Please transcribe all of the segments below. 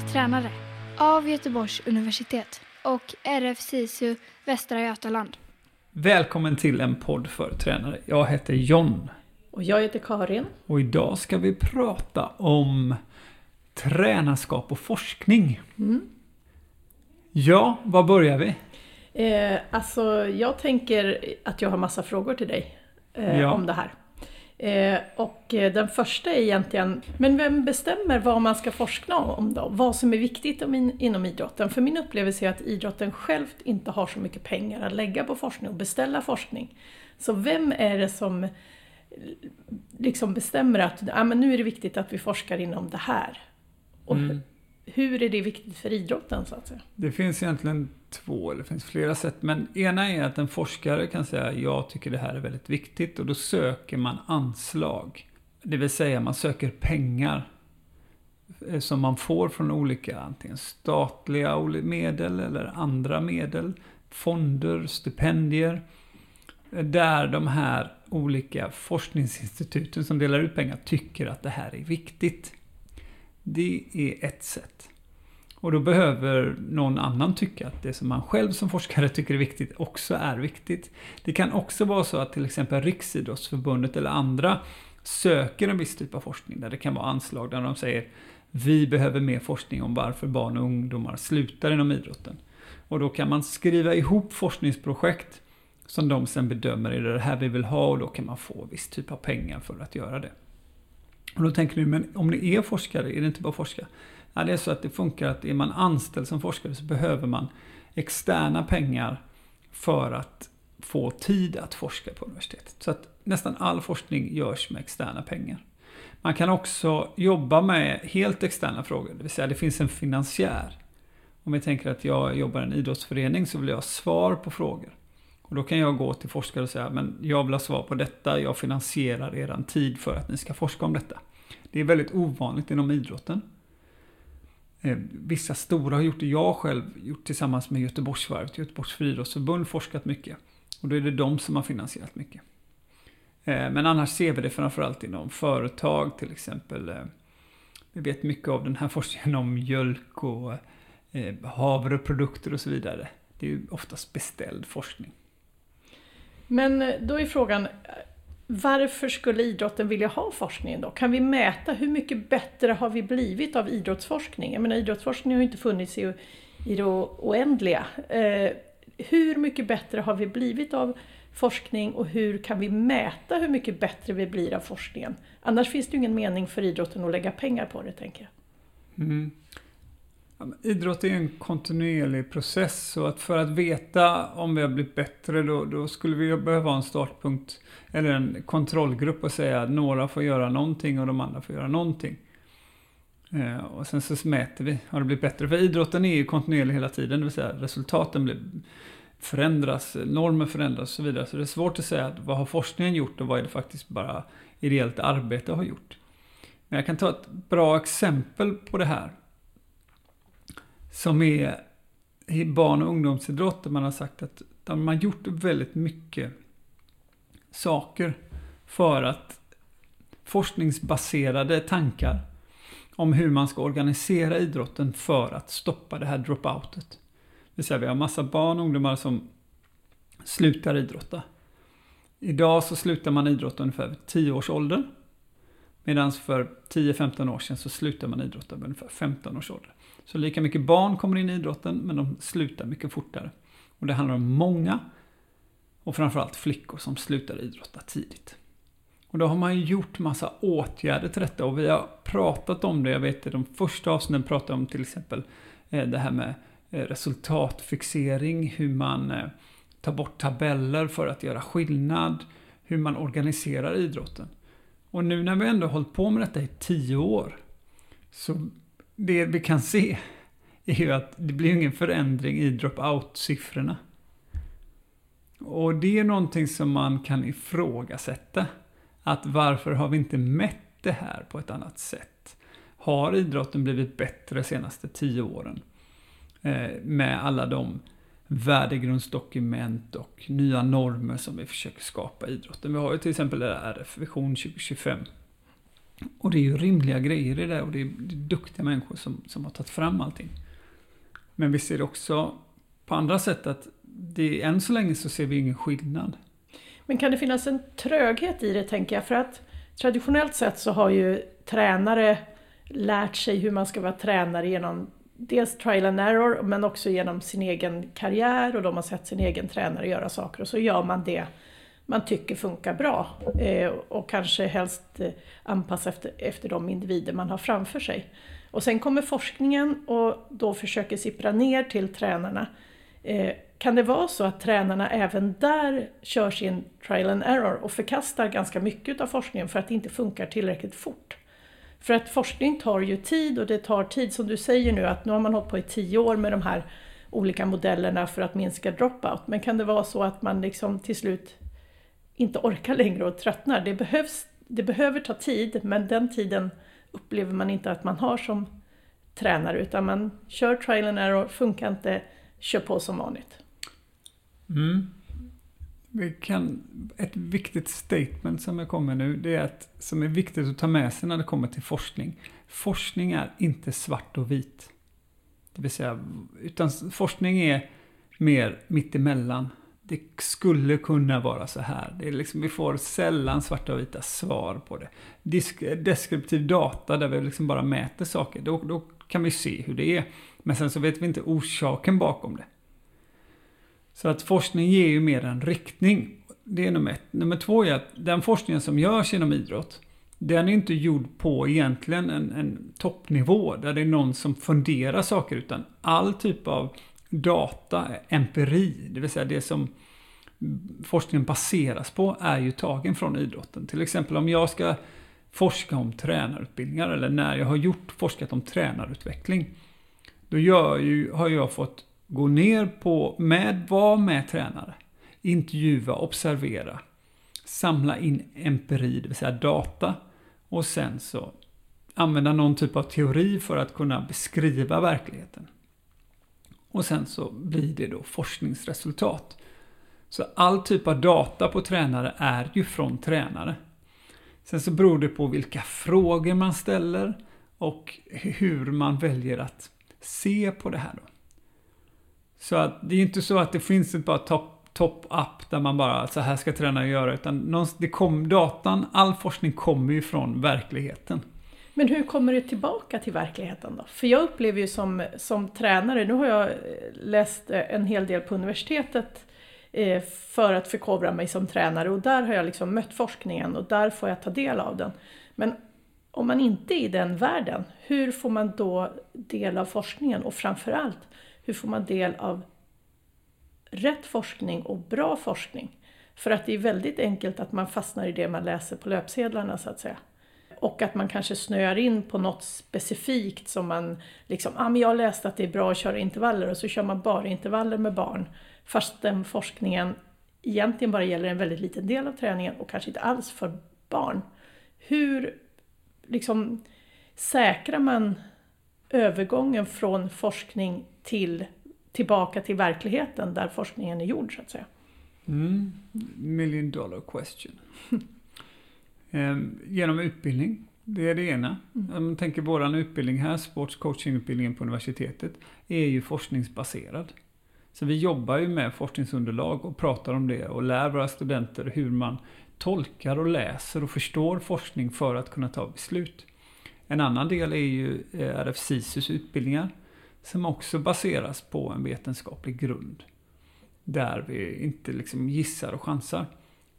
för tränare av Göteborgs universitet och RF SISU Västra Götaland. Välkommen till en podd för tränare. Jag heter John Och jag heter Karin. och idag ska vi prata om tränarskap och forskning. Mm. Ja, var börjar vi? Eh, alltså, jag tänker att jag har massa frågor till dig eh, Ja. om det här. Eh, och eh, den första är egentligen, men vem bestämmer vad man ska forska om då? Vad som är viktigt om in, inom idrotten? För min upplevelse är att idrotten självt inte har så mycket pengar att lägga på forskning och beställa forskning. Så vem är det som eh, liksom bestämmer att ah, men nu är det viktigt att vi forskar inom det här? Och Mm. hur är det viktigt för idrotten så att säga? Det finns egentligen två, eller det finns flera sätt. Men ena är att en forskare kan säga jag tycker det här är väldigt viktigt och då söker man anslag. Det vill säga man söker pengar eh, som man får från olika antingen statliga medel eller andra medel, fonder, stipendier. Eh, där de här olika forskningsinstituten som delar ut pengar tycker att det här är viktigt. Det är ett sätt. Och då behöver någon annan tycka att det som man själv som forskare tycker är viktigt också är viktigt. Det kan också vara så att till exempel Riksidrottsförbundet eller andra söker en viss typ av forskning där det kan vara anslag där de säger vi behöver mer forskning om varför barn och ungdomar slutar inom idrotten. Och då kan man skriva ihop forskningsprojekt som de sen bedömer är det här vi vill ha och då kan man få viss typ av pengar för att göra det. Och då tänker ni, men om ni är forskare, är det inte bara att forska? Ja, det är så att det funkar att är man anställd som forskare så behöver man externa pengar för att få tid att forska på universitetet. Så att nästan all forskning görs med externa pengar. Man kan också jobba med helt externa frågor, det vill säga det finns en finansiär. Om vi tänker att jag jobbar i en idrottsförening så vill jag ha svar på frågor. Och då kan jag gå till forskare och säga, men jag vill ha svar på detta, jag finansierar er tid för att ni ska forska om detta. Det är väldigt ovanligt inom idrotten. Eh, vissa stora har gjort det. Jag själv gjort tillsammans med Göteborgsvarvet, Göteborgs friidrottsförbund, forskat mycket. Och då är det de som har finansierat mycket. Eh, men annars ser vi det framförallt inom företag till exempel. Eh, vi vet mycket av den här forskningen om mjölk och havreprodukter och så vidare. Det är ju oftast beställd forskning. Men då är frågan, varför skulle idrotten vilja ha forskningen då? Kan vi mäta hur mycket bättre har vi blivit av idrottsforskning? Jag menar idrottsforskning har ju inte funnits i, i det oändliga. Eh, hur mycket bättre har vi blivit av forskning och hur kan vi mäta hur mycket bättre vi blir av forskningen? Annars finns det ju ingen mening för idrotten att lägga pengar på det, tänker jag. Mm. Idrott är en kontinuerlig process så att för att veta om vi har blivit bättre då, då skulle vi behöva ha en startpunkt eller en kontrollgrupp och säga att några får göra någonting och de andra får göra någonting. Eh, och sen så mäter vi, har det blivit bättre? För idrotten är ju kontinuerlig hela tiden, det vill säga resultaten blir, förändras, normer förändras och så vidare. Så det är svårt att säga att vad har forskningen gjort och vad är det faktiskt bara ideellt arbete har gjort. Men jag kan ta ett bra exempel på det här. Som är i barn och ungdomsidrott där man har sagt att de har gjort väldigt mycket saker för att forskningsbaserade tankar om hur man ska organisera idrotten för att stoppa det här dropoutet. Det vill säga vi har massa barn och ungdomar som slutar idrotta. Idag så slutar man idrotta ungefär vid 10 års ålder. Medan för 10-15 år sedan så slutar man idrotta vid ungefär 15 års ålder. Så lika mycket barn kommer in i idrotten men de slutar mycket fortare. Och det handlar om många och framförallt flickor som slutar idrotta tidigt. Och då har man ju gjort massa åtgärder till detta och vi har pratat om det. Jag vet i de första avsnitten pratade om till exempel eh, det här med eh, resultatfixering, hur man eh, tar bort tabeller för att göra skillnad, hur man organiserar idrotten. Och nu när vi ändå hållit på med detta i tio år, så det vi kan se är ju att det blir ingen förändring i dropout-siffrorna. Och det är någonting som man kan ifrågasätta. Att varför har vi inte mätt det här på ett annat sätt? Har idrotten blivit bättre de senaste tio åren? Eh, med alla de värdegrundsdokument och nya normer som vi försöker skapa i idrotten. Vi har ju till exempel RF Vision 2025. Och det är ju rimliga grejer i det och det är, det är duktiga människor som, som har tagit fram allting. Men vi ser också på andra sätt att det, än så länge så ser vi ingen skillnad. Men kan det finnas en tröghet i det tänker jag? För att traditionellt sett så har ju tränare lärt sig hur man ska vara tränare genom dels trial and error men också genom sin egen karriär och de har sett sin egen tränare göra saker och så gör man det man tycker funkar bra eh, och kanske helst eh, anpassa efter, efter de individer man har framför sig. Och sen kommer forskningen och då försöker sippra ner till tränarna. Eh, kan det vara så att tränarna även där kör sin trial and error och förkastar ganska mycket av forskningen för att det inte funkar tillräckligt fort? För att forskning tar ju tid och det tar tid som du säger nu att nu har man hållit på i tio år med de här olika modellerna för att minska dropout. Men kan det vara så att man liksom till slut inte orkar längre och tröttnar? Det, behövs, det behöver ta tid men den tiden upplever man inte att man har som tränare utan man kör trial and error, funkar inte, kör på som vanligt. Mm. Vi kan, ett viktigt statement som jag kommer nu, det är att, som är viktigt att ta med sig när det kommer till forskning. Forskning är inte svart och vit. Det vill säga, utan forskning är mer mittemellan. Det skulle kunna vara så här. Det är liksom, vi får sällan svarta och vita svar på det. Disk, deskriptiv data där vi liksom bara mäter saker, då, då kan vi se hur det är. Men sen så vet vi inte orsaken bakom det. Så att forskning ger ju mer en riktning. Det är nummer ett. Nummer två är att den forskningen som görs inom idrott, den är inte gjord på egentligen en, en toppnivå där det är någon som funderar saker, utan all typ av data, empiri, det vill säga det som forskningen baseras på, är ju tagen från idrotten. Till exempel om jag ska forska om tränarutbildningar, eller när jag har gjort forskat om tränarutveckling, då ju, har jag fått Gå ner på, med, vara med tränare. Intervjua, observera. Samla in empiri, det vill säga data. Och sen så använda någon typ av teori för att kunna beskriva verkligheten. Och sen så blir det då forskningsresultat. Så all typ av data på tränare är ju från tränare. Sen så beror det på vilka frågor man ställer och hur man väljer att se på det här. Då. Så att det är inte så att det finns ett bara top, top up där man bara så här ska tränare göra utan det kom, datan, all forskning kommer ju från verkligheten. Men hur kommer det tillbaka till verkligheten då? För jag upplever ju som, som tränare, nu har jag eh, läst eh, en hel del på universitetet Eh, för att förkovra mig som tränare och där har jag liksom mött forskningen och där får jag ta del av den. Men om man inte är i den världen, hur får man då del av forskningen? Och framförallt, hur får man del av rätt forskning och bra forskning? För att det är väldigt enkelt att man fastnar i det man läser på löpsedlarna så att säga. Och att man kanske snöar in på något specifikt som man liksom, ah, men jag läste att det är bra att köra intervaller och så kör man bara intervaller med barn. Fast den forskningen egentligen bara gäller en väldigt liten del av träningen och kanske inte alls för barn. Hur liksom säkrar man övergången från forskning till tillbaka till verkligheten där forskningen är gjord så att säga. Mm. Million dollar question. Ehm, genom utbildning, det är det ena. Mm. Om man tänker våran utbildning här, sportscoachingutbildningen på universitetet, är ju forskningsbaserad. Så vi jobbar ju med forskningsunderlag och pratar om det och lär våra studenter hur man tolkar och läser och förstår forskning för att kunna ta beslut. En annan del är ju eh, RFSISUs RF SISUs utbildningar som också baseras på en vetenskaplig grund. Där vi inte liksom gissar och chansar.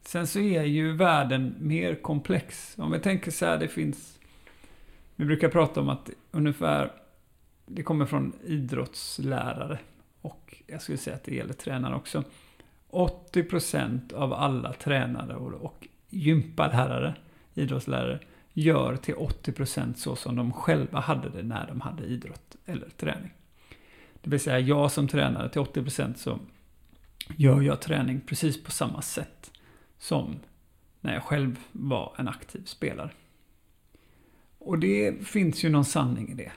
Sen så är ju världen mer komplex. Om vi tänker så här, det finns... Vi brukar prata om att ungefär... Det kommer från idrottslärare. Och jag skulle säga att det gäller tränare också. 80% av alla tränare och gympalärare, idrottslärare, gör till 80% så som de själva hade det när de hade idrott eller träning. Det vill säga jag som tränare till 80% så gör jag träning precis på samma sätt som när jag själv var en aktiv spelare. Och det finns ju någon sanning i det.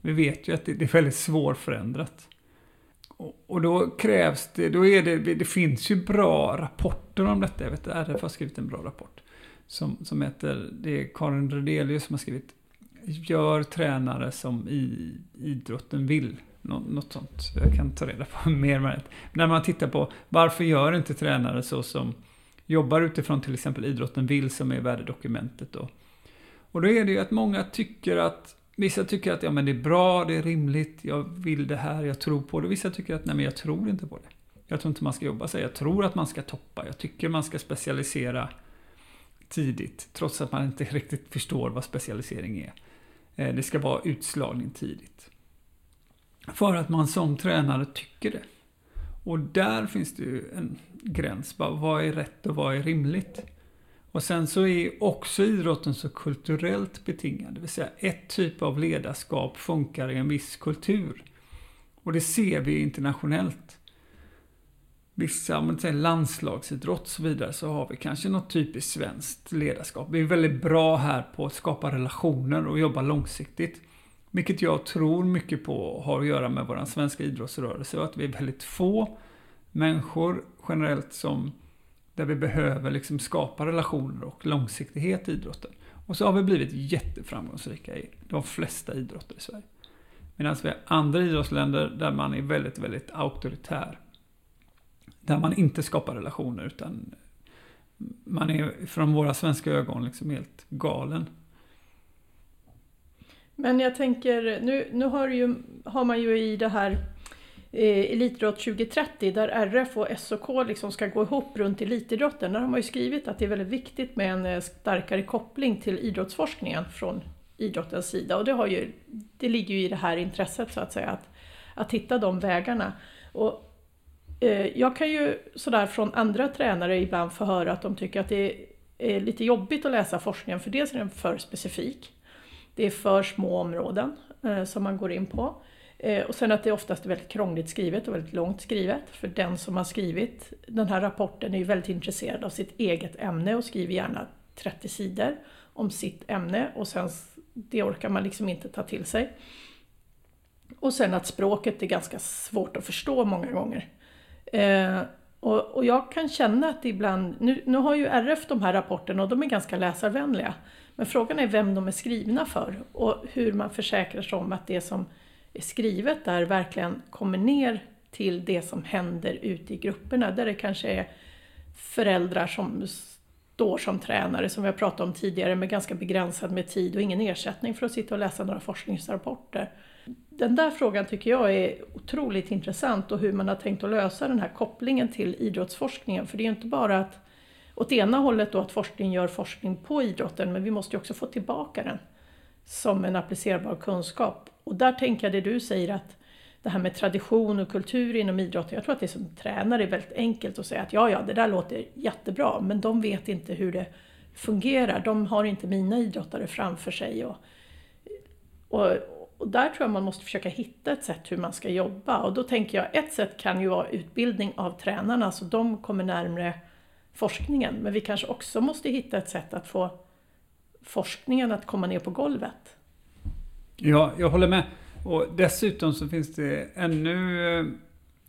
Vi vet ju att det är väldigt svårförändrat. Och då krävs det, då är det, det finns ju bra rapporter om detta. Jag vet att RF har skrivit en bra rapport. som, som heter, det är Karin Redelius som har skrivit Gör tränare som i idrotten vill. Nå, något sånt. Jag kan ta reda på mer med det. När man tittar på varför gör inte tränare så som jobbar utifrån till exempel idrotten vill som är värdedokumentet då. Och då är det ju att många tycker att Vissa tycker att ja, men det är bra, det är rimligt, jag vill det här, jag tror på det. Vissa tycker att nej, men jag tror inte på det. Jag tror inte man ska jobba så. Jag tror att man ska toppa. Jag tycker man ska specialisera tidigt, trots att man inte riktigt förstår vad specialisering är. Eh, det ska vara utslagning tidigt. För att man som tränare tycker det. Och där finns det ju en gräns. Vad är rätt och vad är rimligt? Och sen så är också idrotten så kulturellt betingad. Det vill säga ett typ av ledarskap funkar i en viss kultur. Och det ser vi internationellt. Vissa, om man säger landslagsidrott och så vidare, så har vi kanske något typiskt svenskt ledarskap. Vi är väldigt bra här på att skapa relationer och jobba långsiktigt. Vilket jag tror mycket på har att göra med vår svenska idrottsrörelse och att vi är väldigt få människor generellt som där vi behöver liksom skapa relationer och långsiktighet i idrotten. Och så har vi blivit jätteframgångsrika i de flesta idrotter i Sverige. Medan vi har andra idrottsländer där man är väldigt, väldigt auktoritär. Där man inte skapar relationer utan man är från våra svenska ögon liksom helt galen. Men jag tänker, nu, nu har, ju, har man ju i det här eh, Elitidrott 2030 där RF och SOK liksom ska gå ihop runt elitidrotten. Där har man ju skrivit att det är väldigt viktigt med en eh, starkare koppling till idrottsforskningen från idrottens sida. Och det, har ju, det ligger ju i det här intresset så att säga, att, att hitta de vägarna. Och, eh, jag kan ju sådär från andra tränare ibland få höra att de tycker att det är lite jobbigt att läsa forskningen för dels är den för specifik. Det är för små områden eh, som man går in på. Eh, och sen att det oftast är väldigt krångligt skrivet och väldigt långt skrivet. För den som har skrivit den här rapporten är ju väldigt intresserad av sitt eget ämne och skriver gärna 30 sidor om sitt ämne och sen det orkar man liksom inte ta till sig. Och sen att språket är ganska svårt att förstå många gånger. Eh, och, och, jag kan känna att ibland, nu, nu har ju RF de här rapporterna och de är ganska läsarvänliga. Men frågan är vem de är skrivna för och hur man försäkrar sig om att det som är skrivet där verkligen kommer ner till det som händer ute i grupperna, där det kanske är föräldrar som står som tränare, som vi har pratat om tidigare, med ganska begränsad med tid och ingen ersättning för att sitta och läsa några forskningsrapporter. Den där frågan tycker jag är otroligt intressant och hur man har tänkt att lösa den här kopplingen till idrottsforskningen. För det är ju inte bara att åt ena hållet då att forskning gör forskning på idrotten, men vi måste ju också få tillbaka den som en applicerbar kunskap. Och där tänker jag det du säger att det här med tradition och kultur inom idrotten, jag tror att det som tränare är väldigt enkelt att säga att ja, ja, det där låter jättebra, men de vet inte hur det fungerar. De har inte mina idrottare framför sig. Och, och, och där tror jag man måste försöka hitta ett sätt hur man ska jobba. Och då tänker jag, ett sätt kan ju vara utbildning av tränarna, så de kommer närmre forskningen. Men vi kanske också måste hitta ett sätt att få forskningen att komma ner på golvet. Ja, jag håller med. Och dessutom så finns det ännu... Eh,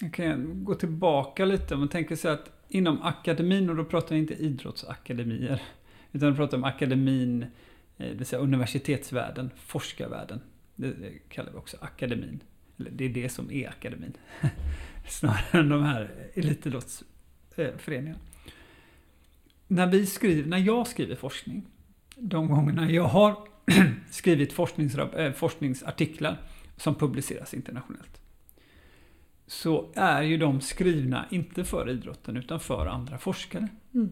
jag kan gå tillbaka lite. Om man tänker sig att inom akademin, och då pratar jag inte idrottsakademier, utan jag pratar om akademin, eh, det vill säga universitetsvärlden, forskarvärlden. Det kallar vi också akademin. Eller det är det som är akademin. Snarare än de här elitidrottsföreningarna. När vi skriver, när jag skriver forskning, de gångerna jag har skrivit äh, forskningsartiklar som publiceras internationellt. Så är ju de skrivna inte för idrotten utan för andra forskare. Mm.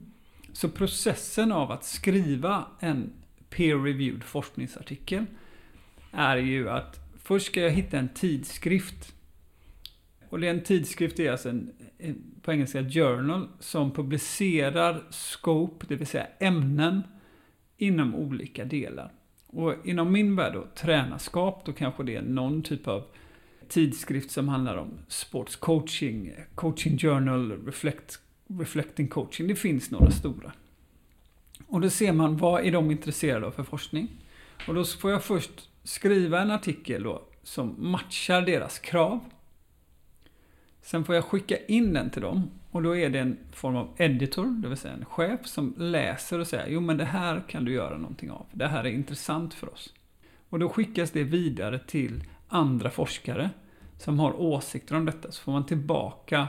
Så processen av att skriva en peer-reviewed forskningsartikel är ju att först ska jag hitta en tidskrift. Och en tidskrift är alltså en, på engelska journal, som publicerar scope, det vill säga ämnen inom olika delar. Och inom min värld då, tränarskap, då kanske det är någon typ av tidskrift som handlar om sportscoaching, coaching journal, reflect, reflecting coaching. Det finns några stora. Och då ser man vad är de intresserade av för forskning. Och då får jag först skriva en artikel då som matchar deras krav. Sen får jag skicka in den till dem och då är det en form av editor, det vill säga en chef som läser och säger jo men det här kan du göra någonting av. Det här är intressant för oss. Och då skickas det vidare till andra forskare som har åsikter om detta. Så får man tillbaka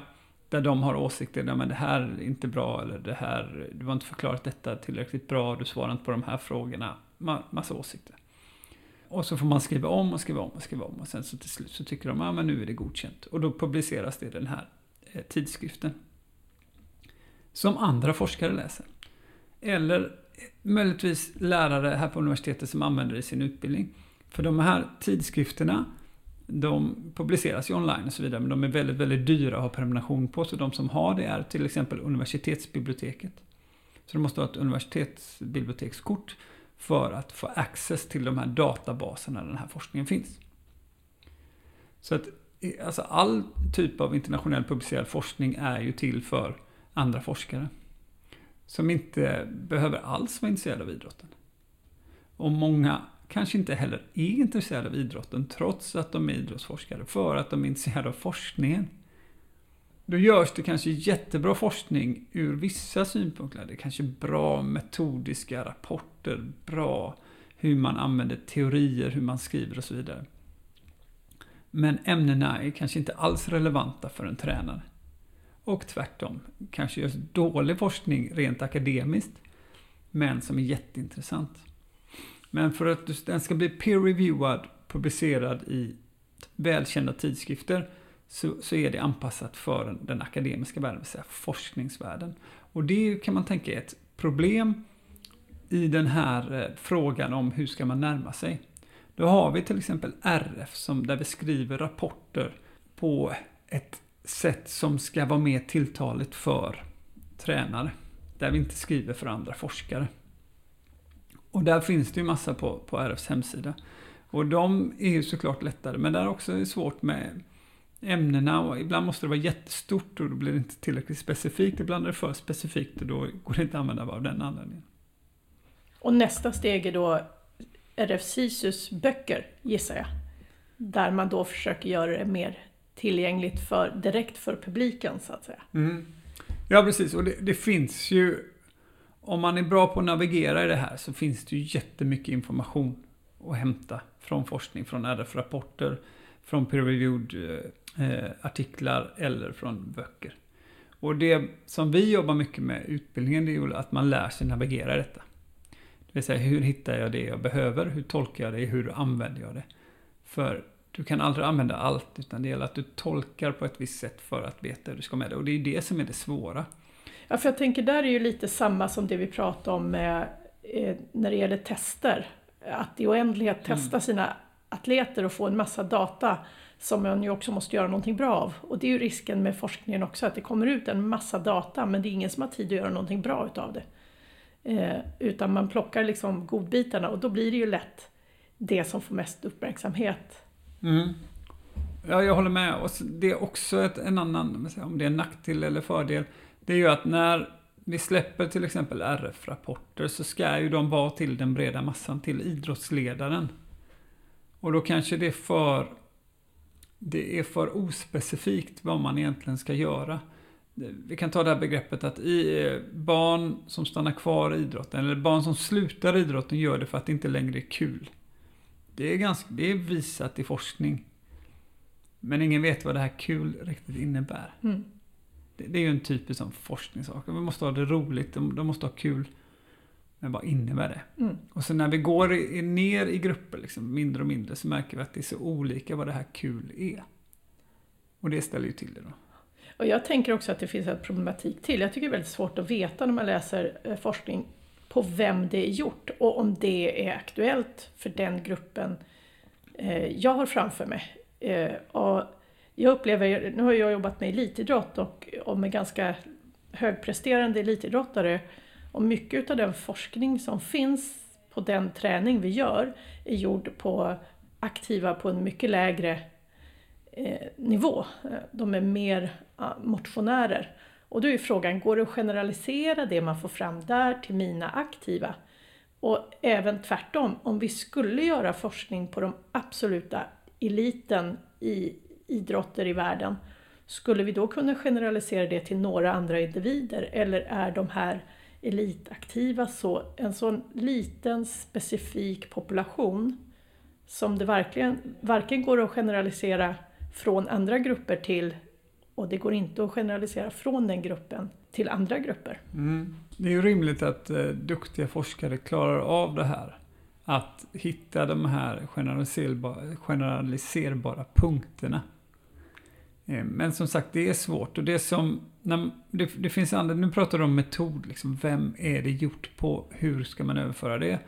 där de har åsikter, ja, men det här är inte bra eller det här, du har inte förklarat detta tillräckligt bra, du svarar inte på de här frågorna. Massa åsikter. Och så får man skriva om och skriva om och skriva om och sen så till slut så tycker de, ja men nu är det godkänt. Och då publiceras det i den här eh, tidskriften. Som andra forskare läser. Eller möjligtvis lärare här på universitetet som använder det i sin utbildning. För de här tidskrifterna, de publiceras ju online och så vidare, men de är väldigt, väldigt dyra att ha prenumeration på. Så de som har det är till exempel universitetsbiblioteket. Så de måste ha ett universitetsbibliotekskort för att få access till de här databaserna där den här forskningen finns. Så att alltså all typ av internationell publicerad forskning är ju till för andra forskare. Som inte behöver alls vara intresserade av idrotten. Och många kanske inte heller är intresserade av idrotten trots att de är idrottsforskare, för att de är intresserade av forskningen. Då görs det kanske jättebra forskning ur vissa synpunkter. Det är kanske bra metodiska rapporter, bra hur man använder teorier, hur man skriver och så vidare. Men ämnena är kanske inte alls relevanta för en tränare. Och tvärtom, kanske görs dålig forskning rent akademiskt, men som är jätteintressant. Men för att den ska bli peer-reviewad, publicerad i välkända tidskrifter, så, så är det anpassat för den akademiska världen, det vill säga forskningsvärlden. Och det kan man tänka är ett problem i den här eh, frågan om hur ska man närma sig. Då har vi till exempel RF som, där vi skriver rapporter på ett sätt som ska vara mer tilltaligt för tränare. Där vi inte skriver för andra forskare. Och där finns det ju massa på, på RFs hemsida. Och de är ju såklart lättare, men där är också svårt med ämnena och ibland måste det vara jättestort och då blir det inte tillräckligt specifikt. Ibland är det för specifikt och då går det inte att använda av den anledningen. Och nästa steg är då RF Sisus böcker, gissar jag. Där man då försöker göra det mer tillgängligt för, direkt för publiken, så att säga. Mm. Ja, precis. Och det, det, finns ju... Om man är bra på att navigera i det här så finns det ju jättemycket information att hämta från forskning, från RF-rapporter, från peer-reviewed eh, artiklar eller från böcker. Och det som vi jobbar mycket med i utbildningen det är ju att man lär sig navigera i detta. Det vill säga, hur hittar jag det jag behöver? Hur tolkar jag det? Hur använder jag det? För du kan aldrig använda allt, utan det gäller att du tolkar på ett visst sätt för att veta hur du ska med det. Och det är det som är det svåra. Ja, för jag tänker där är ju lite samma som det vi pratade om med, eh, när det gäller tester. Att i oändlighet testa mm. sina atleter och få en massa data som man ju också måste göra någonting bra av. Och det är ju risken med forskningen också, att det kommer ut en massa data men det är ingen som har tid att göra någonting bra utav det. Eh, utan man plockar liksom godbitarna och då blir det ju lätt det som får mest uppmärksamhet. Mm. Ja, jag håller med. Och det är också ett, en annan, om det är en nackdel eller fördel, det är ju att när vi släpper till exempel RF-rapporter så ska ju de vara till den breda massan, till idrottsledaren. Och då kanske det är för det är för ospecifikt vad man egentligen ska göra. Vi kan ta det här begreppet att i eh, barn som stannar kvar i idrotten, eller barn som slutar idrotten gör det för att det inte längre är kul. Det är, ganska, det är visat i forskning. Men ingen vet vad det här kul riktigt innebär. Mm. Det, det, är ju en typisk sån forskningssak. Vi måste ha det roligt, de, de måste ha kul. Men vad innebär det? Mm. Och så när vi går i, ner i grupper, liksom, mindre och mindre, så märker vi att det är så olika vad det här kul är. Och det ställer ju till det då. Och jag tänker också att det finns en problematik till. Jag tycker det är väldigt svårt att veta när man läser eh, forskning på vem det är gjort och om det är aktuellt för den gruppen eh, jag har framför mig. Eh, och jag upplever, nu har jag jobbat med elitidrott och, och med ganska högpresterande elitidrottare och mycket av den forskning som finns på den träning vi gör är gjord på aktiva på en mycket lägre eh, nivå. De är mer ah, motionärer. Och då är frågan, går det att generalisera det man får fram där till mina aktiva? Och även tvärtom, om vi skulle göra forskning på de absoluta eliten i idrotter i världen, skulle vi då kunna generalisera det till några andra individer eller är de här elitaktiva så en sån liten specifik population som det verkligen varken går att generalisera från andra grupper till och det går inte att generalisera från den gruppen till andra grupper. Mm. Det är ju rimligt att eh, duktiga forskare klarar av det här. Att hitta de här generaliserbara, generaliserbara punkterna. Eh, men som sagt, det är svårt. Och det som, när, det, det finns andra, nu pratar du om metod, liksom, vem är det gjort på? Hur ska man överföra det?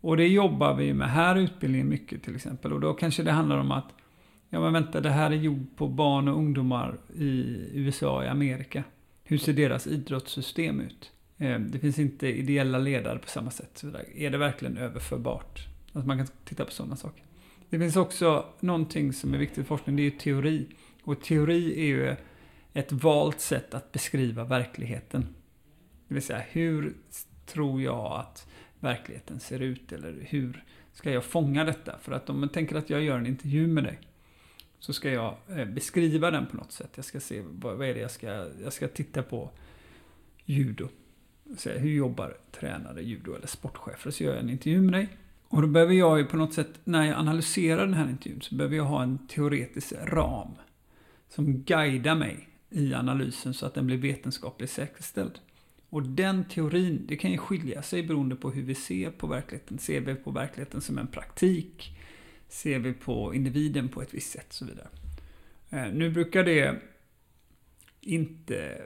Och det jobbar vi med här i utbildningen mycket till exempel. Och då kanske det handlar om att, ja men vänta, det här är gjort på barn och ungdomar i USA, i Amerika. Hur ser deras idrottssystem ut? Eh, det finns inte ideella ledare på samma sätt. Så är det verkligen överförbart? Alltså man kan titta på sådana saker. Det finns också någonting som är viktigt i forskning, det är ju teori. Och teori är ju ett valt sätt att beskriva verkligheten. Det vill säga, hur tror jag att verkligheten ser ut? Eller hur ska jag fånga detta? För att om man tänker att jag gör en intervju med dig, så ska jag eh, beskriva den på något sätt. Jag ska se, vad är det jag ska, jag ska titta på judo. Så hur jobbar tränare, judo eller sportchefer? Så gör jag en intervju med dig. Och då behöver jag ju på något sätt, när jag analyserar den här intervjun, så behöver jag ha en teoretisk ram som guidar mig i analysen så att den blir vetenskapligt säkerställd. Och den teorin, det kan ju skilja sig beroende på hur vi ser på verkligheten. Ser vi på verkligheten som en praktik? Ser vi på individen på ett visst sätt? Och så vidare. Eh, nu brukar det inte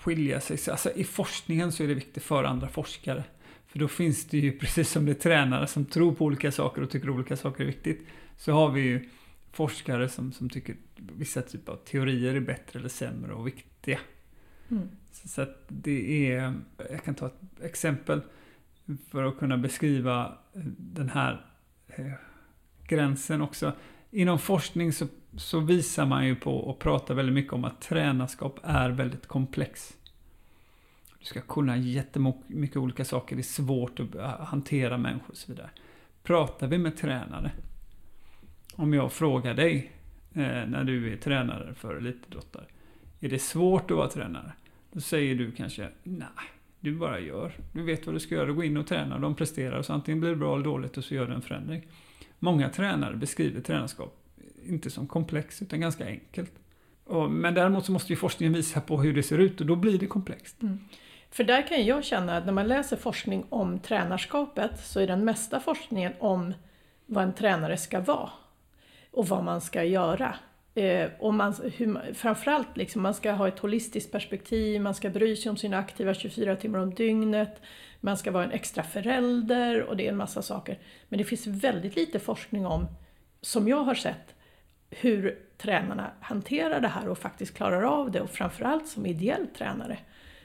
skilja sig. Alltså i forskningen så är det viktigt för andra forskare. För då finns det ju, precis som det är tränare som tror på olika saker och tycker olika saker är viktigt, så har vi ju forskare som, som tycker vissa typer av teorier är bättre eller sämre och viktiga. Mm. Så, så att det är, jag kan ta ett exempel för att kunna beskriva den här eh, gränsen också. Inom forskning så, så visar man ju på och pratar väldigt mycket om att tränarskap är väldigt komplex. Du ska kunna jättemycket olika saker, det är svårt att hantera människor och så vidare. Pratar vi med tränare, om jag frågar dig eh, när du är tränare för elitidrottare, är det svårt att vara tränare? Då säger du kanske, nej, du bara gör. Du vet vad du ska göra, gå in och träna, de presterar, så antingen blir det bra eller dåligt och så gör du en förändring. Många tränare beskriver tränarskap inte som komplext, utan ganska enkelt. Och, men däremot så måste ju forskningen visa på hur det ser ut och då blir det komplext. Mm. För där kan jag känna att när man läser forskning om tränarskapet så är den mesta forskningen om vad en tränare ska vara och vad man ska göra. Eh, och man, hur, framförallt liksom, man ska ha ett holistiskt perspektiv, man ska bry sig om sina aktiva 24 timmar om dygnet, man ska vara en extra förälder och det är en massa saker. Men det finns väldigt lite forskning om, som jag har sett, hur tränarna hanterar det här och faktiskt klarar av det och framförallt som ideell tränare.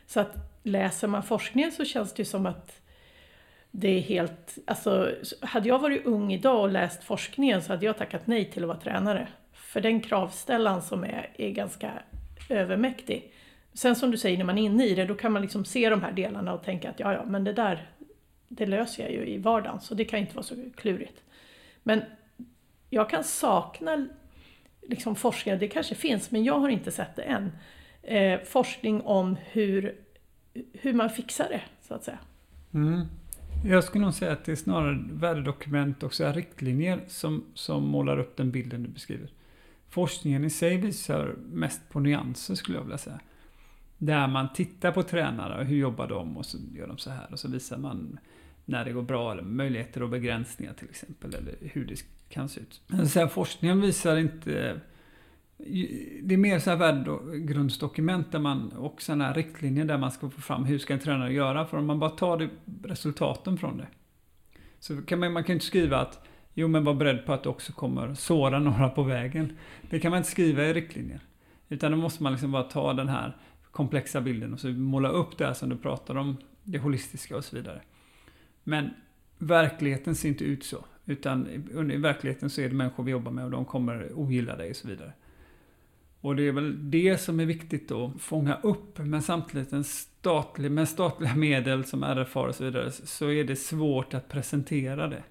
Så att läser man forskningen så känns det ju som att det är helt, alltså hade jag varit ung idag och läst forskningen så hade jag tackat nej till att vara tränare. För den kravställan som är, är ganska övermäktig. Sen som du säger, när man är inne i det, då kan man liksom se de här delarna och tänka att ja, ja, men det där, det löser jag ju i vardagen, så det kan inte vara så klurigt. Men jag kan sakna liksom forskning, det kanske finns, men jag har inte sett det än. Eh, forskning om hur, hur man fixar det, så att säga. Mm. Jag skulle nog säga att det är snarare värdedokument och så riktlinjer som, som målar upp den bilden du beskriver. Forskningen i sig visar mest på nyanser skulle jag vilja säga. Där man tittar på tränare och hur jobbar de och så gör de så här och så visar man när det går bra eller möjligheter och begränsningar till exempel eller hur det kan se ut. Men sen forskningen visar inte det är mer så här värdegrundsdokument där man, och sådana här riktlinjer där man ska få fram hur ska en tränare göra. För om man bara tar det, resultaten från det. Så kan man, man kan inte skriva att jo men var beredd på att du också kommer såra några på vägen. Det kan man inte skriva i riktlinjer. Utan då måste man liksom bara ta den här komplexa bilden och så måla upp det här som du pratar om, det holistiska och så vidare. Men verkligheten ser inte ut så. Utan i verkligheten så är det människor vi jobbar med och de kommer ogilla dig och så vidare. Och det är väl det som är viktigt att fånga upp, men samtidigt en statlig, med statliga medel som RFR och så vidare, så är det svårt att presentera det.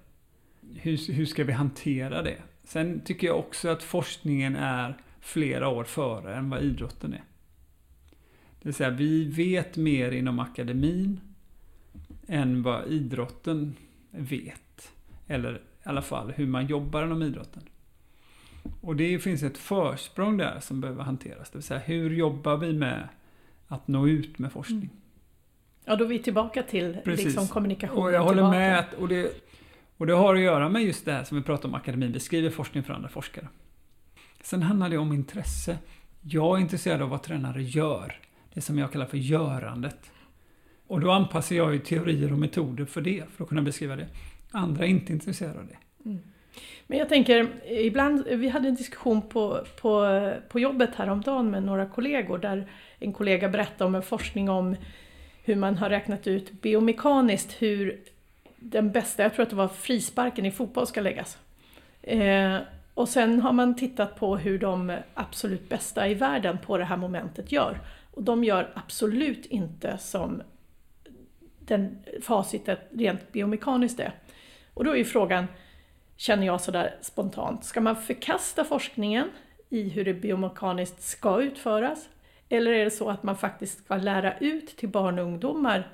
Hur, hur ska vi hantera det? Sen tycker jag också att forskningen är flera år före än vad idrotten är. Det vill säga, vi vet mer inom akademin än vad idrotten vet. Eller i alla fall hur man jobbar inom idrotten. Och det finns ett försprång där som behöver hanteras. Det vill säga, hur jobbar vi med att nå ut med forskning? Mm. Ja, då är vi tillbaka till liksom kommunikation. Och jag håller tillbaka. med. Och det, och det har att göra med just det här som vi pratar om akademin. Vi skriver forskning för andra forskare. Sen handlar det om intresse. Jag är intresserad av vad tränare gör. Det som jag kallar för görandet. Och då anpassar jag ju teorier och metoder för det, för att kunna beskriva det. Andra är inte intresserade av det. Mm. Men jag tänker, ibland, vi hade en diskussion på, på, på jobbet häromdagen med några kollegor där en kollega berättade om en forskning om hur man har räknat ut biomekaniskt hur den bästa, jag tror att det var frisparken i fotboll ska läggas. Eh, och sen har man tittat på hur de absolut bästa i världen på det här momentet gör. Och de gör absolut inte som den facitet rent biomekaniskt är. Och då är ju frågan, känner jag sådär spontant, ska man förkasta forskningen i hur det biomekaniskt ska utföras? Eller är det så att man faktiskt ska lära ut till barn och ungdomar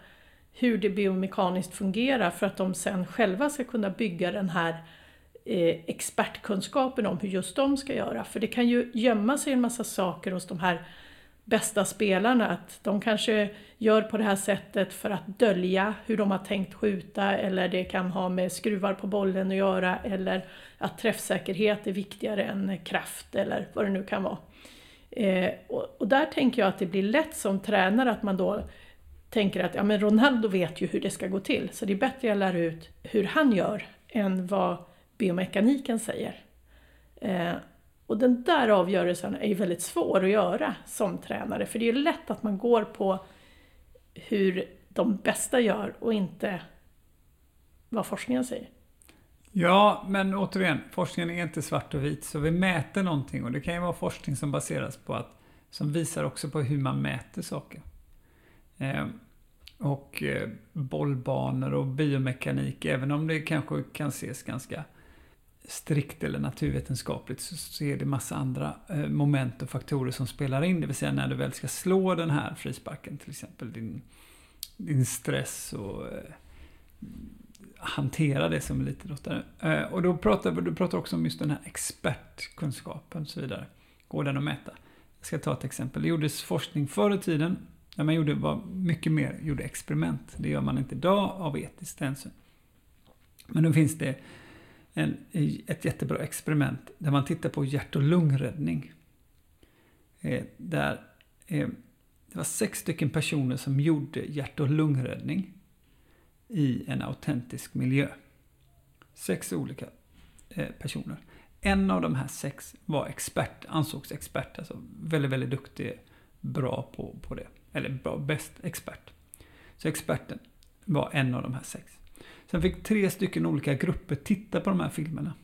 hur det biomekaniskt fungerar för att de sen själva ska kunna bygga den här eh, expertkunskapen om hur just de ska göra. För det kan ju gömma sig en massa saker hos de här bästa spelarna. Att de kanske gör på det här sättet för att dölja hur de har tänkt skjuta eller det kan ha med skruvar på bollen att göra eller att träffsäkerhet är viktigare än kraft eller vad det nu kan vara. Eh, och, och, där tänker jag att det blir lätt som tränare att man då tänker att ja, men Ronaldo vet ju hur det ska gå till så det är bättre att jag lär ut hur han gör än vad biomekaniken säger. Eh, och den där avgörelsen är ju väldigt svår att göra som tränare för det är ju lätt att man går på hur de bästa gör och inte vad forskningen säger. Ja, men återigen, forskningen är inte svart och vit, så vi mäter någonting och det kan ju vara forskning som baseras på att, som visar också på hur man mäter saker. Eh, och eh, bollbanor och biomekanik, även om det kanske kan ses ganska strikt eller naturvetenskapligt så, är det massa andra eh, moment och faktorer som spelar in. Det vill säga när du väl ska slå den här frisparken, till exempel din, din stress och eh, hantera det som elitidrottare. Eh, och då pratar du pratar också om just den här expertkunskapen och så vidare. Går den att mäta? Jag ska ta ett exempel. Det gjordes forskning förr i tiden när man gjorde, var mycket mer gjorde experiment. Det gör man inte idag av etiskt hänsyn. Men då finns det en, ett jättebra experiment där man tittar på hjärt och lungräddning. Eh, där eh, det var sex stycken personer som gjorde hjärt och lungräddning i en autentisk miljö. Sex olika eh, personer. En av de här sex var expert, ansågs expert, alltså väldigt, väldigt duktig, bra på, på det. Eller bra, bäst expert. Så experten var en av de här sex. Sen fick tre stycken olika grupper titta på de här filmerna.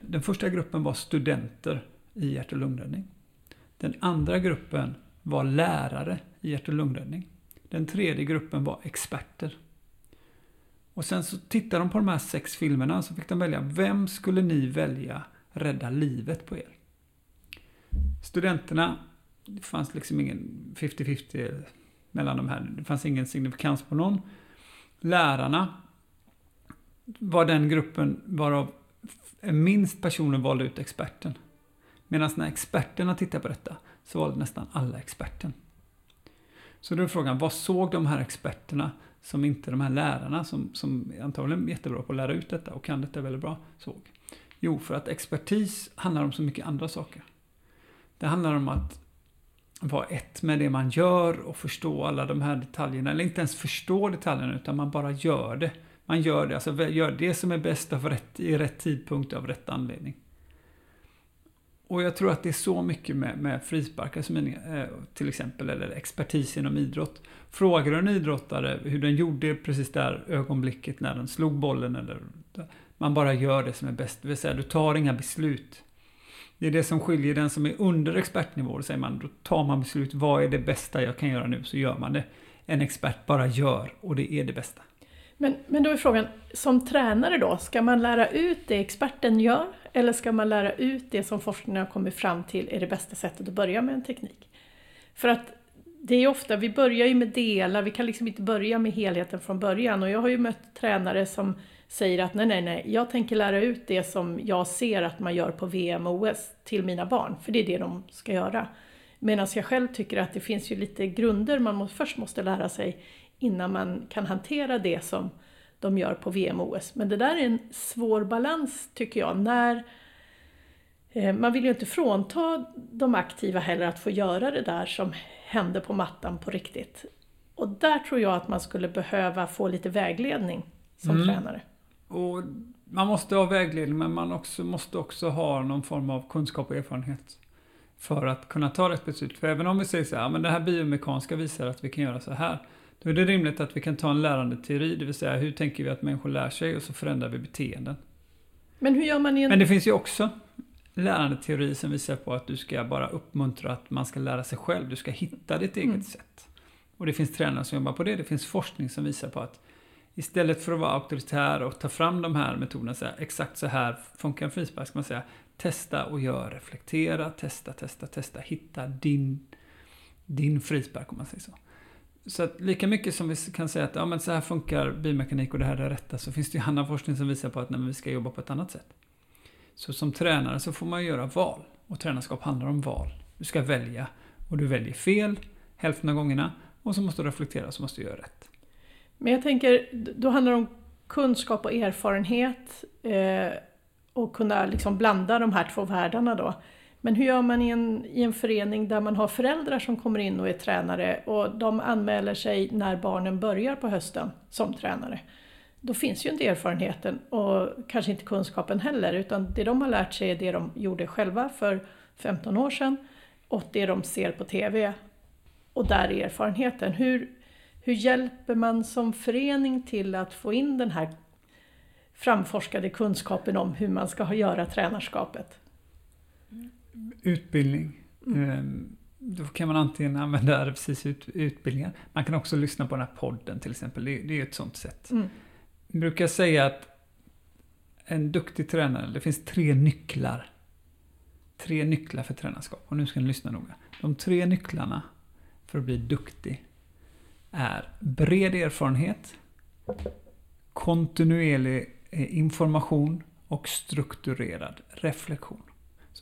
Den första gruppen var studenter i hjärt och lungräddning. Den andra gruppen var lärare i hjärt och lungräddning. Den tredje gruppen var experter. Och sen så tittade de på de här sex filmerna så fick de välja, vem skulle ni välja rädda livet på er? Studenterna, det fanns liksom ingen 50-50 mellan de här, det fanns ingen signifikans på någon. Lärarna var den gruppen varav minst personer valde ut experten. Medan när experterna tittade på detta så valde nästan alla experten. Så då är frågan, vad såg de här experterna som inte de här lärarna, som, som antagligen är jättebra på att lära ut detta och kan detta väldigt bra, såg? Jo, för att expertis handlar om så mycket andra saker. Det handlar om att vara ett med det man gör och förstå alla de här detaljerna. Eller inte ens förstå detaljerna, utan man bara gör det. Man gör det, alltså gör det som är bäst av rätt, i rätt tidpunkt av rätt anledning. Och jag tror att det är så mycket med, med frisparkar som är, eh, till exempel, eller expertis inom idrott. Frågar du en idrottare hur den gjorde precis där ögonblicket när den slog bollen, eller man bara gör det som är bäst, det vill säga du tar inga beslut. Det är det som skiljer den som är under expertnivå, då säger man, då tar man beslut, vad är det bästa jag kan göra nu, så gör man det. En expert bara gör, och det är det bästa. Men, men då är frågan, som tränare då, ska man lära ut det experten gör eller ska man lära ut det som forskningen har kommit fram till är det bästa sättet att börja med en teknik? För att det är ofta, vi börjar ju med delar, vi kan liksom inte börja med helheten från början och jag har ju mött tränare som säger att nej, nej, nej, jag tänker lära ut det som jag ser att man gör på VM och OS till mina barn, för det är det de ska göra. Medan jag själv tycker att det finns ju lite grunder man först måste lära sig innan man kan hantera det som de gör på VM och OS. Men det där är en svår balans tycker jag, när eh, man vill ju inte frånta de aktiva heller att få göra det där som hände på mattan på riktigt. Och där tror jag att man skulle behöva få lite vägledning som mm. tränare. Och man måste ha vägledning men man också, måste också ha någon form av kunskap och erfarenhet. För att kunna ta rätt beslut. För även om vi säger så här, men det här biomekaniska visar att vi kan göra så här. Då är det rimligt att vi kan ta en lärande teori, det vill säga hur tänker vi att människor lär sig och så förändrar vi beteenden. Men hur gör man en... Men det finns ju också lärande teori som visar på att du ska bara uppmuntra att man ska lära sig själv. Du ska hitta ditt eget mm. sätt. Och det finns tränare som jobbar på det. Det finns forskning som visar på att istället för att vara auktoritär och ta fram de här metoderna, så här, exakt så här funkar en frispark, ska man säga testa och gör, reflektera, testa, testa, testa, hitta din, din frispark om man säger så. Så att lika mycket som vi kan säga att ja, men så här funkar biomekanik och det här är det rätta, så finns det ju annan forskning som visar på att nej, vi ska jobba på ett annat sätt. Så som tränare så får man göra val. Och tränarskap handlar om val. Du ska välja. Och du väljer fel hälften av gångerna. Och så måste du reflektera, så måste du göra rätt. Men jag tänker, då handlar det om kunskap och erfarenhet. Eh, och kunna liksom blanda de här två världarna då. Men hur gör man i en, i en förening där man har föräldrar som kommer in och är tränare och de anmäler sig när barnen börjar på hösten som tränare? Då finns ju inte erfarenheten och kanske inte kunskapen heller utan det de har lärt sig är det de gjorde själva för 15 år sedan och det de ser på TV. Och där är erfarenheten. Hur, hur hjälper man som förening till att få in den här framforskade kunskapen om hur man ska göra tränarskapet? Utbildning. Mm. Ehm, då kan man antingen använda RFCs ut, utbildningar. Man kan också lyssna på den här podden till exempel. Det, det är ett sånt sätt. Mm. Jag brukar säga att en duktig tränare, det finns tre nycklar. Tre nycklar för tränarskap. Och nu ska ni lyssna noga. De tre nycklarna för att bli duktig är bred erfarenhet, kontinuerlig eh, information och strukturerad reflektion.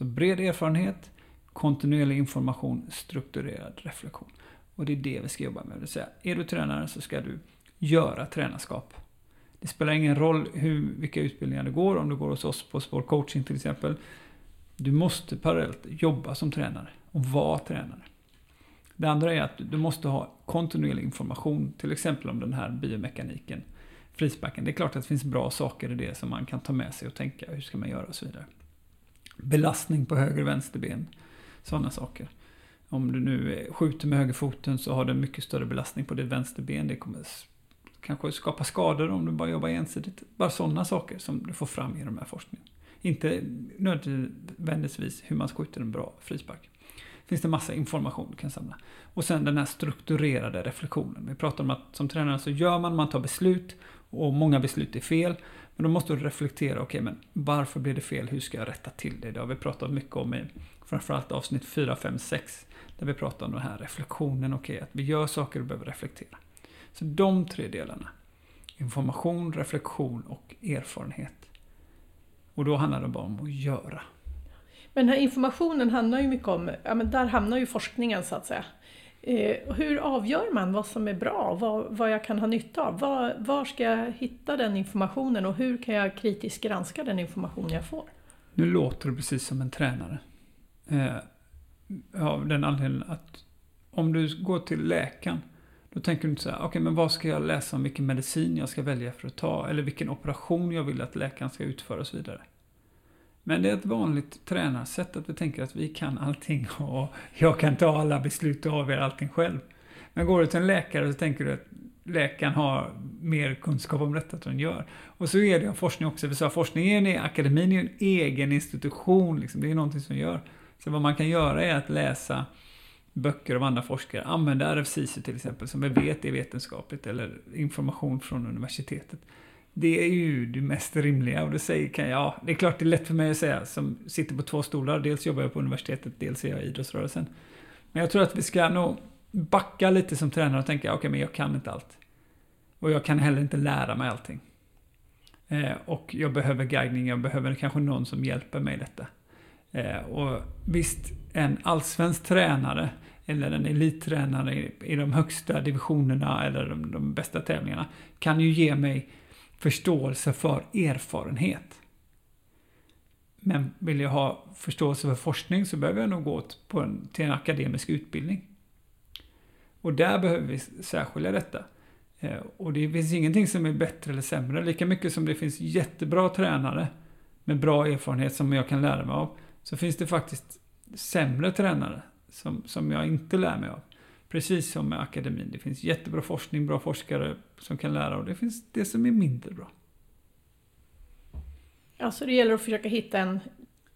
Så bred erfarenhet, kontinuerlig information, strukturerad reflektion. Och det är det vi ska jobba med. Det vill säga, är du tränare så ska du göra tränarskap. Det spelar ingen roll hur, vilka utbildningar du går, om du går hos oss på Sportcoaching till exempel. Du måste parallellt jobba som tränare och vara tränare. Det andra är att du måste ha kontinuerlig information, till exempel om den här biomekaniken, frisparken. Det är klart att det finns bra saker i det som man kan ta med sig och tänka, hur ska man göra och så vidare belastning på höger och vänsterben. Sådana saker. Om du nu skjuter med högerfoten så har du mycket större belastning på ditt vänsterben. Det kommer kanske skapa skador om du bara jobbar ensidigt. Bara sådana saker som du får fram genom den här forskningen. Inte nödvändigtvis hur man skjuter en bra frispark. Finns det massa information du kan samla. Och sen den här strukturerade reflektionen. Vi pratar om att som tränare så gör man, man tar beslut och många beslut är fel. Men då måste du reflektera, okej okay, men varför blev det fel? Hur ska jag rätta till det? Det har vi pratat mycket om i framförallt avsnitt 4, 5, 6. Där vi pratar om den här reflektionen, okej okay, att vi gör saker och behöver reflektera. Så de tre delarna. Information, reflektion och erfarenhet. Och då handlar det bara om att göra. Men den här informationen handlar ju mycket om, ja men där hamnar ju forskningen så att säga. Eh, hur avgör man vad som är bra, vad, vad jag kan ha nytta av? Var, var ska jag hitta den informationen och hur kan jag kritiskt granska den information jag får? Nu låter du precis som en tränare. Eh, av den anledningen att om du går till läkaren, då tänker du inte så här, okej okay, men vad ska jag läsa om vilken medicin jag ska välja för att ta, eller vilken operation jag vill att läkaren ska utföra och så vidare. Men det är ett vanligt tränarsätt att vi tänker att vi kan allting och jag kan ta alla beslut och avgöra allting själv. Men går du till en läkare så tänker du att läkaren har mer kunskap om detta än den gör. Och så är det av forskning också. Vi sa forskningen är akademin är en egen institution, liksom. det är någonting som gör. Så vad man kan göra är att läsa böcker av andra forskare, använda RFCC till exempel, som vi vet är vetenskapligt, eller information från universitetet. Det är ju det mest rimliga och det säger kan jag, ja, det är klart det är lätt för mig att säga som sitter på två stolar. Dels jobbar jag på universitetet, dels är jag i idrottsrörelsen. Men jag tror att vi ska nog backa lite som tränare och tänka, okej okay, men jag kan inte allt. Och jag kan heller inte lära mig allting. Eh, och jag behöver guidning, jag behöver kanske någon som hjälper mig i detta. Eh, och visst, en allsvensk tränare eller en elittränare i, i de högsta divisionerna eller de, de bästa tävlingarna kan ju ge mig förståelse för erfarenhet. Men vill jag ha förståelse för forskning så behöver jag nog gå på en, till en akademisk utbildning. Och där behöver vi särskilja detta. Eh, och det finns ingenting som är bättre eller sämre. Lika mycket som det finns jättebra tränare med bra erfarenhet som jag kan lära mig av. Så finns det faktiskt sämre tränare som, som jag inte lär mig av. Precis som med akademin. Det finns jättebra forskning, bra forskare som kan lära och det finns det som är mindre bra. Alltså det gäller att försöka hitta en,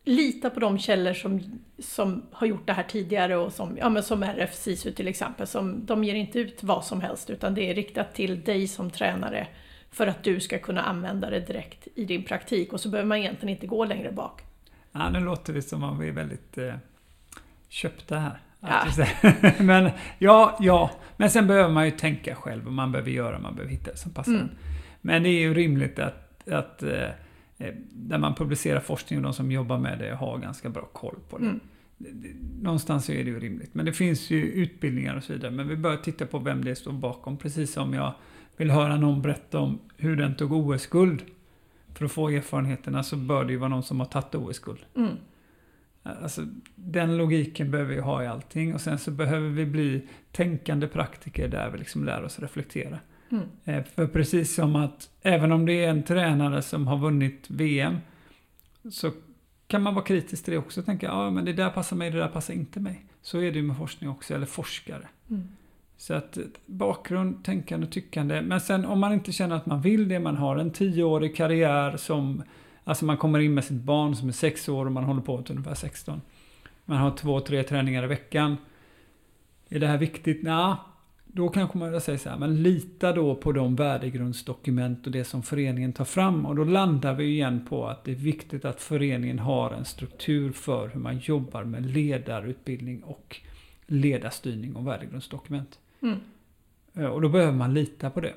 lita på de källor som, som har gjort det här tidigare och som, ja, men som RF SISU till exempel. Som, de ger inte ut vad som helst utan det är riktat till dig som tränare för att du ska kunna använda det direkt i din praktik och så behöver man egentligen inte gå längre bak. Ja, nu låter det som om vi är väldigt eh, köpta här. Ja. men ja, ja. Men sen behöver man ju tänka själv och man behöver göra, man behöver hitta det som passar mm. Men det är ju rimligt att, att eh, Eh, där man publicerar forskning och de som jobbar med det har ganska bra koll på det. Mm. Någonstans så är det ju rimligt. Men det finns ju utbildningar och så vidare. Men vi bör titta på vem det står bakom. Precis som jag vill höra någon berätta om hur den tog OS-guld. För att få erfarenheterna så bör det ju vara någon som har tagit OS-guld. Mm. Alltså, den logiken behöver vi ha i allting. Och sen så behöver vi bli tänkande praktiker där vi liksom lär oss reflektera. Mm. Eh, för precis som att även om det är en tränare som har vunnit VM så kan man vara kritisk till det också och tänka ja men det där passar mig, det där passar inte mig. Så är det ju med forskning också, eller forskare. Mm. Så att bakgrund, tänkande, tyckande. Men sen om man inte känner att man vill det, man har en tioårig karriär som Alltså man kommer in med sitt barn som är sex år och man håller på till ungefär 16. Man har två, tre träningar i veckan. Är det här viktigt? Nej, då kanske man säger så här, men lita då på de värdegrundsdokument och det som föreningen tar fram. Och då landar vi igen på att det är viktigt att föreningen har en struktur för hur man jobbar med ledarutbildning och ledarstyrning och värdegrundsdokument. Mm. Eh, och då behöver man lita på det.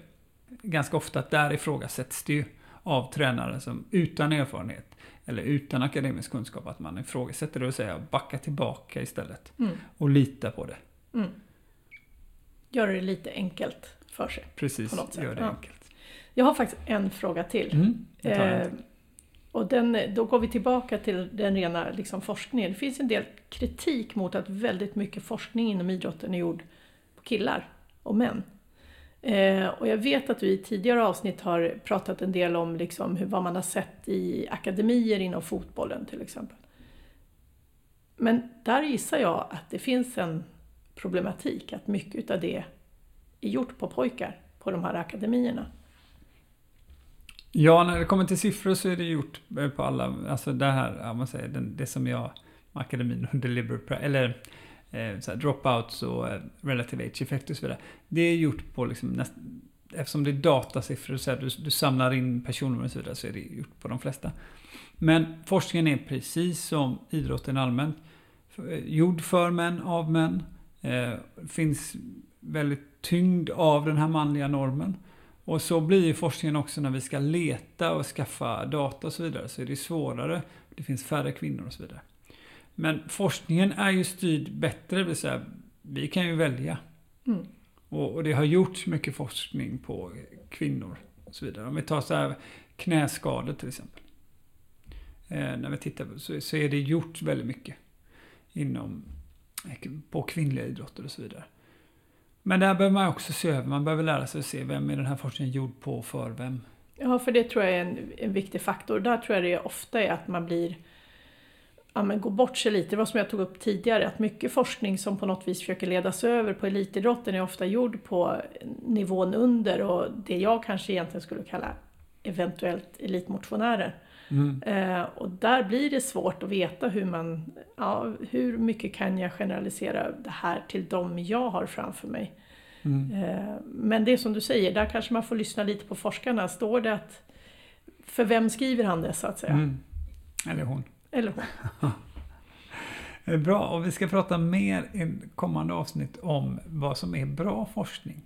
Ganska ofta där ifrågasätts det ju av tränare som utan erfarenhet eller utan akademisk kunskap att man ifrågasätter det och säger backa tillbaka istället. Mm. Och lita på det. Mm göra det lite enkelt för sig. Precis, gör det ja. enkelt. Jag har faktiskt en fråga till. Mm, eh, och den, då går vi tillbaka till den rena liksom, forskningen. Det finns en del kritik mot att väldigt mycket forskning inom idrotten är gjord på killar och män. Eh, och jag vet att vi i tidigare avsnitt har pratat en del om liksom hur, vad man har sett i akademier inom fotbollen till exempel. Men där gissar jag att det finns en problematik, att mycket av det är gjort på pojkar på de här akademierna. Ja, när det kommer till siffror så är det gjort eh, på alla, alltså det här, ja, man säger, det, det som jag, akademin och Liberal, eller eh, så här, dropouts och eh, relative age effect och så vidare. Det är gjort på liksom näst, eftersom det är datasiffror, så här, du, du samlar in personnummer och så vidare, så är det gjort på de flesta. Men forskningen är precis som idrotten allmänt, eh, gjord för män, av män. Eh, finns väldigt tyngd av den här manliga normen. Och så blir ju forskningen också när vi ska leta och skaffa data och så vidare, så är det svårare. Det finns färre kvinnor och så vidare. Men forskningen är ju styrd bättre, det vill säga vi kan ju välja. Mm. Och, och, det har gjorts mycket forskning på kvinnor och så vidare. Om vi tar så här knäskador till exempel. Eh, när vi tittar på så, så är det gjort väldigt mycket inom på kvinnliga idrotter och så vidare. Men där behöver man också se över, man behöver lära sig att se vem är den här forskningen gjord på och för vem. Ja, för det tror jag är en, en viktig faktor. Där tror jag det ofta är att man blir ja, men går bort sig lite. Det var som jag tog upp tidigare, att mycket forskning som på något vis försöker ledas över på elitidrotten är ofta gjord på nivån under och det jag kanske egentligen skulle kalla eventuellt elitmotionärer. Mm. Eh, och där blir det svårt att veta hur man, ja, hur mycket kan jag generalisera det här till dem jag har framför mig. Mm. Eh, men det är som du säger, där kanske man får lyssna lite på forskarna. Står det att, för vem skriver han det så att säga? Mm. Eller hon. Eller hon. Bra, och vi ska prata mer i kommande avsnitt om vad som är bra forskning.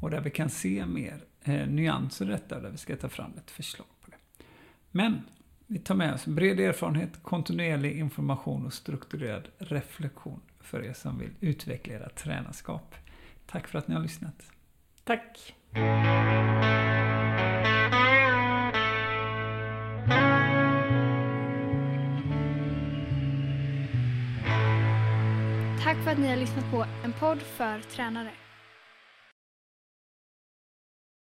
Och där vi kan se mer eh, nyanser i detta, där vi ska ta fram ett förslag på det. Men vi tar med oss bred erfarenhet, kontinuerlig information och strukturerad reflektion för er som vill utveckla era tränarskap. Tack för att ni har lyssnat. Tack! Att ni har lyssnat på en podd för tränare.